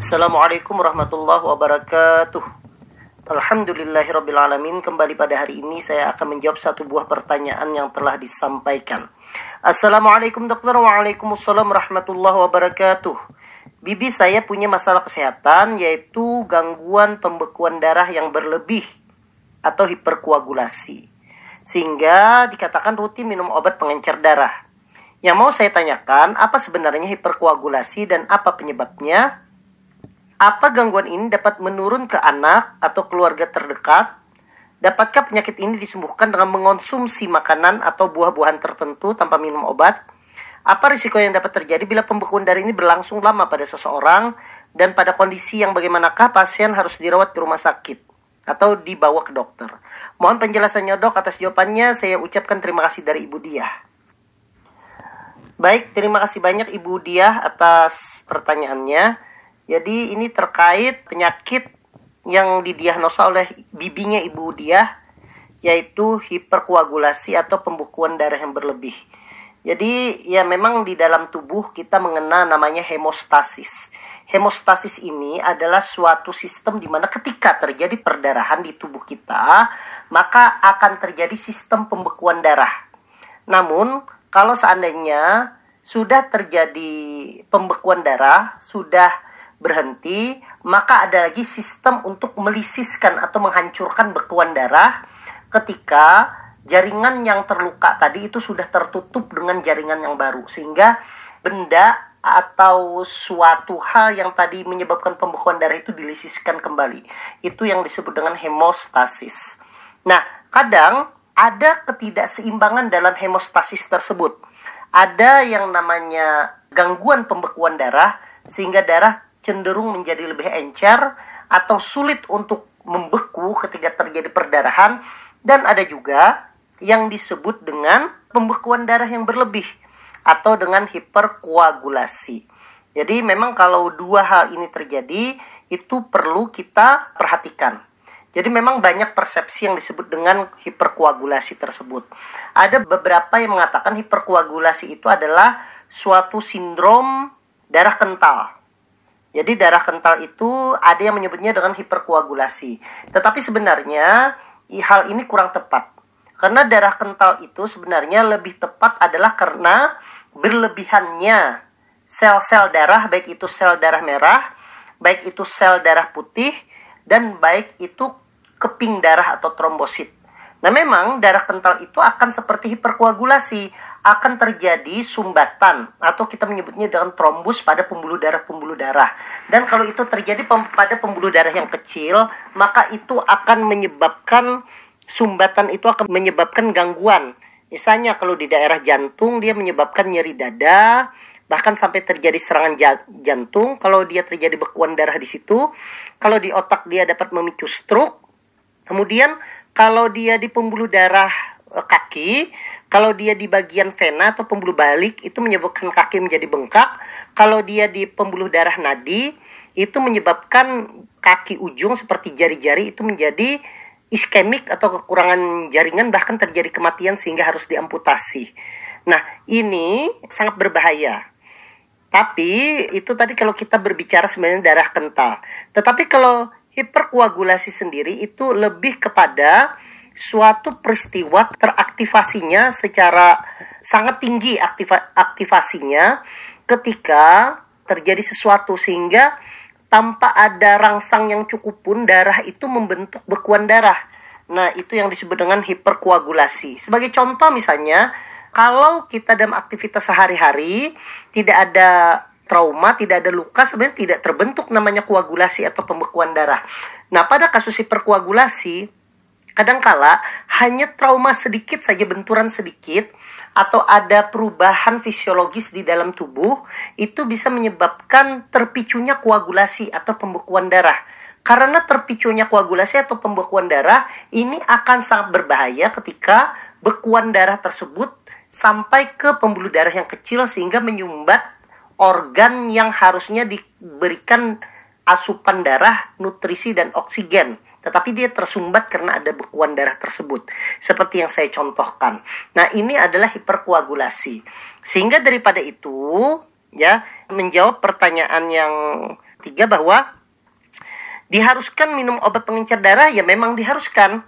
Assalamualaikum warahmatullahi wabarakatuh. Alhamdulillahirrabbilalamin Kembali pada hari ini saya akan menjawab satu buah pertanyaan yang telah disampaikan. Assalamualaikum dokter. Waalaikumsalam warahmatullahi wabarakatuh. Bibi saya punya masalah kesehatan yaitu gangguan pembekuan darah yang berlebih atau hiperkoagulasi. Sehingga dikatakan rutin minum obat pengencer darah. Yang mau saya tanyakan apa sebenarnya hiperkoagulasi dan apa penyebabnya? Apa gangguan ini dapat menurun ke anak atau keluarga terdekat? Dapatkah penyakit ini disembuhkan dengan mengonsumsi makanan atau buah-buahan tertentu tanpa minum obat? Apa risiko yang dapat terjadi bila pembekuan darah ini berlangsung lama pada seseorang dan pada kondisi yang bagaimanakah pasien harus dirawat di rumah sakit atau dibawa ke dokter? Mohon penjelasannya dok atas jawabannya. Saya ucapkan terima kasih dari Ibu Diah. Baik, terima kasih banyak Ibu Diah atas pertanyaannya. Jadi ini terkait penyakit yang didiagnosa oleh bibinya ibu dia yaitu hiperkoagulasi atau pembekuan darah yang berlebih. Jadi ya memang di dalam tubuh kita mengenal namanya hemostasis. Hemostasis ini adalah suatu sistem di mana ketika terjadi perdarahan di tubuh kita, maka akan terjadi sistem pembekuan darah. Namun, kalau seandainya sudah terjadi pembekuan darah, sudah berhenti, maka ada lagi sistem untuk melisiskan atau menghancurkan bekuan darah ketika jaringan yang terluka tadi itu sudah tertutup dengan jaringan yang baru sehingga benda atau suatu hal yang tadi menyebabkan pembekuan darah itu dilisiskan kembali. Itu yang disebut dengan hemostasis. Nah, kadang ada ketidakseimbangan dalam hemostasis tersebut. Ada yang namanya gangguan pembekuan darah sehingga darah cenderung menjadi lebih encer atau sulit untuk membeku ketika terjadi perdarahan dan ada juga yang disebut dengan pembekuan darah yang berlebih atau dengan hiperkoagulasi. Jadi memang kalau dua hal ini terjadi itu perlu kita perhatikan. Jadi memang banyak persepsi yang disebut dengan hiperkoagulasi tersebut. Ada beberapa yang mengatakan hiperkoagulasi itu adalah suatu sindrom darah kental jadi darah kental itu ada yang menyebutnya dengan hiperkoagulasi. Tetapi sebenarnya hal ini kurang tepat. Karena darah kental itu sebenarnya lebih tepat adalah karena berlebihannya sel-sel darah baik itu sel darah merah, baik itu sel darah putih dan baik itu keping darah atau trombosit. Nah, memang darah kental itu akan seperti hiperkoagulasi, akan terjadi sumbatan atau kita menyebutnya dengan trombus pada pembuluh darah-pembuluh darah. Dan kalau itu terjadi pada pembuluh darah yang kecil, maka itu akan menyebabkan sumbatan itu akan menyebabkan gangguan. Misalnya kalau di daerah jantung dia menyebabkan nyeri dada, bahkan sampai terjadi serangan jantung kalau dia terjadi bekuan darah di situ. Kalau di otak dia dapat memicu stroke. Kemudian kalau dia di pembuluh darah eh, kaki, kalau dia di bagian vena atau pembuluh balik itu menyebabkan kaki menjadi bengkak. Kalau dia di pembuluh darah nadi itu menyebabkan kaki ujung seperti jari-jari itu menjadi iskemik atau kekurangan jaringan bahkan terjadi kematian sehingga harus diamputasi. Nah, ini sangat berbahaya. Tapi itu tadi kalau kita berbicara sebenarnya darah kental. Tetapi kalau hiperkoagulasi sendiri itu lebih kepada suatu peristiwa teraktivasinya secara sangat tinggi aktiva, aktivasinya ketika terjadi sesuatu sehingga tanpa ada rangsang yang cukup pun darah itu membentuk bekuan darah. Nah, itu yang disebut dengan hiperkoagulasi. Sebagai contoh misalnya, kalau kita dalam aktivitas sehari-hari tidak ada trauma, tidak ada luka, sebenarnya tidak terbentuk namanya koagulasi atau pembekuan darah. Nah, pada kasus hiperkoagulasi, kadangkala hanya trauma sedikit saja, benturan sedikit, atau ada perubahan fisiologis di dalam tubuh, itu bisa menyebabkan terpicunya koagulasi atau pembekuan darah. Karena terpicunya koagulasi atau pembekuan darah, ini akan sangat berbahaya ketika bekuan darah tersebut sampai ke pembuluh darah yang kecil sehingga menyumbat organ yang harusnya diberikan asupan darah, nutrisi dan oksigen, tetapi dia tersumbat karena ada bekuan darah tersebut. Seperti yang saya contohkan. Nah, ini adalah hiperkoagulasi. Sehingga daripada itu, ya, menjawab pertanyaan yang Tiga bahwa diharuskan minum obat pengencer darah ya memang diharuskan.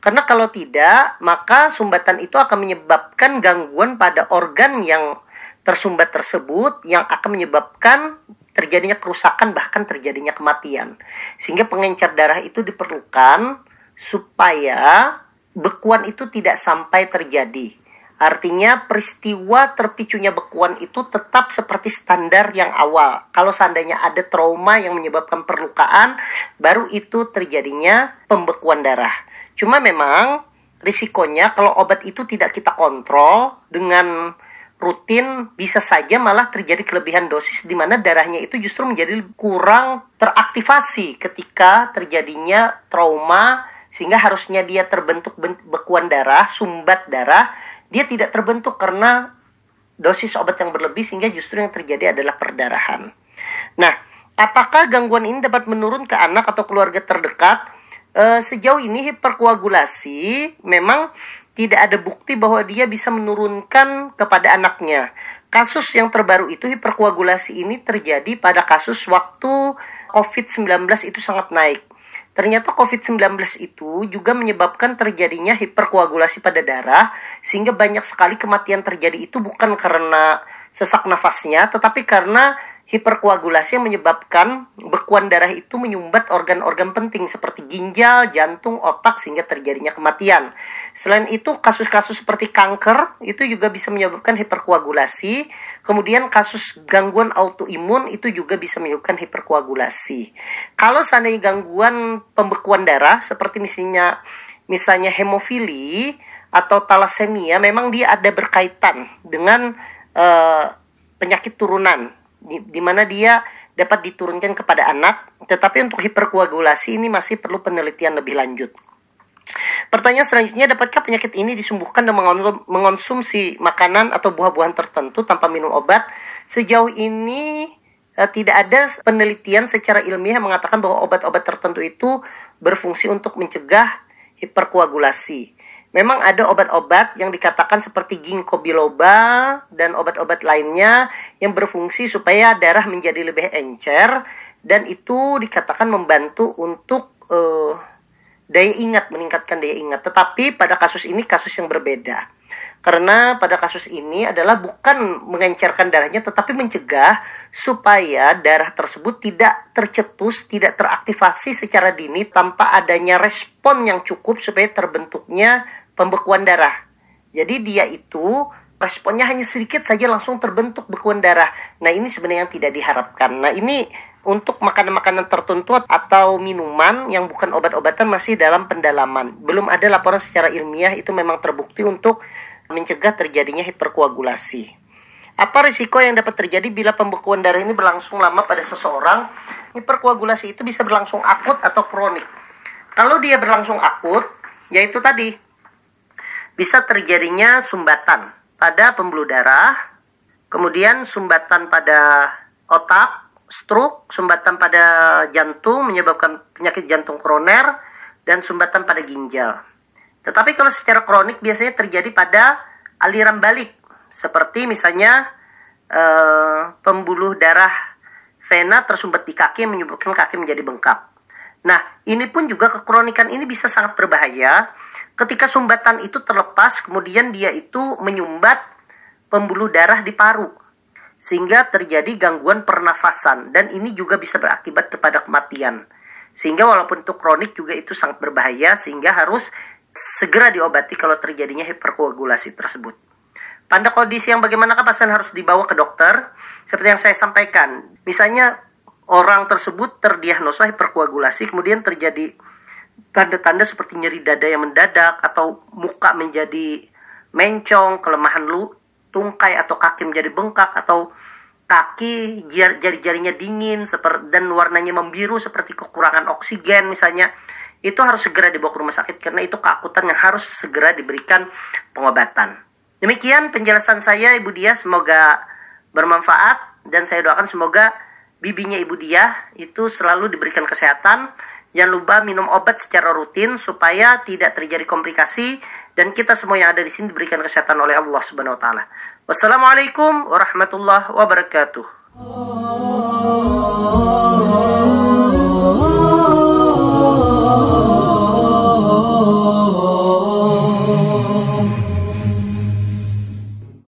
Karena kalau tidak, maka sumbatan itu akan menyebabkan gangguan pada organ yang tersumbat tersebut yang akan menyebabkan terjadinya kerusakan bahkan terjadinya kematian. Sehingga pengencer darah itu diperlukan supaya bekuan itu tidak sampai terjadi. Artinya peristiwa terpicunya bekuan itu tetap seperti standar yang awal. Kalau seandainya ada trauma yang menyebabkan perlukaan, baru itu terjadinya pembekuan darah. Cuma memang risikonya kalau obat itu tidak kita kontrol dengan rutin bisa saja malah terjadi kelebihan dosis di mana darahnya itu justru menjadi kurang teraktivasi ketika terjadinya trauma sehingga harusnya dia terbentuk bekuan darah, sumbat darah, dia tidak terbentuk karena dosis obat yang berlebih sehingga justru yang terjadi adalah perdarahan. Nah, apakah gangguan ini dapat menurun ke anak atau keluarga terdekat? E, sejauh ini hiperkoagulasi memang tidak ada bukti bahwa dia bisa menurunkan kepada anaknya. Kasus yang terbaru itu hiperkoagulasi ini terjadi pada kasus waktu COVID-19 itu sangat naik. Ternyata COVID-19 itu juga menyebabkan terjadinya hiperkoagulasi pada darah, sehingga banyak sekali kematian terjadi itu bukan karena sesak nafasnya, tetapi karena hiperkoagulasi yang menyebabkan bekuan darah itu menyumbat organ-organ penting seperti ginjal, jantung, otak sehingga terjadinya kematian. Selain itu, kasus-kasus seperti kanker itu juga bisa menyebabkan hiperkoagulasi. Kemudian kasus gangguan autoimun itu juga bisa menyebabkan hiperkoagulasi. Kalau seandainya gangguan pembekuan darah seperti misalnya misalnya hemofili atau talasemia memang dia ada berkaitan dengan uh, penyakit turunan di, di mana dia dapat diturunkan kepada anak, tetapi untuk hiperkoagulasi ini masih perlu penelitian lebih lanjut. Pertanyaan selanjutnya, dapatkah penyakit ini disembuhkan dengan mengonsumsi makanan atau buah-buahan tertentu tanpa minum obat? Sejauh ini eh, tidak ada penelitian secara ilmiah mengatakan bahwa obat-obat tertentu itu berfungsi untuk mencegah hiperkoagulasi. Memang ada obat-obat yang dikatakan seperti ginkgo biloba dan obat-obat lainnya yang berfungsi supaya darah menjadi lebih encer dan itu dikatakan membantu untuk uh, daya ingat meningkatkan daya ingat. Tetapi pada kasus ini kasus yang berbeda. Karena pada kasus ini adalah bukan mengencerkan darahnya tetapi mencegah supaya darah tersebut tidak tercetus, tidak teraktivasi secara dini tanpa adanya respon yang cukup supaya terbentuknya pembekuan darah. Jadi dia itu responnya hanya sedikit saja langsung terbentuk bekuan darah. Nah ini sebenarnya yang tidak diharapkan. Nah ini untuk makanan-makanan tertentu atau minuman yang bukan obat-obatan masih dalam pendalaman. Belum ada laporan secara ilmiah itu memang terbukti untuk mencegah terjadinya hiperkoagulasi. Apa risiko yang dapat terjadi bila pembekuan darah ini berlangsung lama pada seseorang? Hiperkoagulasi itu bisa berlangsung akut atau kronik. Kalau dia berlangsung akut, yaitu tadi bisa terjadinya sumbatan pada pembuluh darah, kemudian sumbatan pada otak, stroke, sumbatan pada jantung menyebabkan penyakit jantung koroner, dan sumbatan pada ginjal. Tetapi kalau secara kronik biasanya terjadi pada aliran balik, seperti misalnya eh, pembuluh darah vena tersumbat di kaki menyebabkan kaki menjadi bengkak. Nah, ini pun juga kekronikan ini bisa sangat berbahaya ketika sumbatan itu terlepas, kemudian dia itu menyumbat pembuluh darah di paru. Sehingga terjadi gangguan pernafasan dan ini juga bisa berakibat kepada kematian. Sehingga walaupun itu kronik juga itu sangat berbahaya sehingga harus segera diobati kalau terjadinya hiperkoagulasi tersebut. Pada kondisi yang bagaimanakah pasien harus dibawa ke dokter? Seperti yang saya sampaikan, misalnya orang tersebut terdiagnosa hiperkoagulasi kemudian terjadi tanda-tanda seperti nyeri dada yang mendadak atau muka menjadi mencong, kelemahan lu, tungkai atau kaki menjadi bengkak atau kaki jari-jarinya dingin dan warnanya membiru seperti kekurangan oksigen misalnya itu harus segera dibawa ke rumah sakit karena itu keakutan yang harus segera diberikan pengobatan. Demikian penjelasan saya Ibu Dia semoga bermanfaat dan saya doakan semoga bibinya Ibu Dia itu selalu diberikan kesehatan Jangan lupa minum obat secara rutin supaya tidak terjadi komplikasi dan kita semua yang ada di sini diberikan kesehatan oleh Allah Subhanahu wa taala. Wassalamualaikum warahmatullahi wabarakatuh.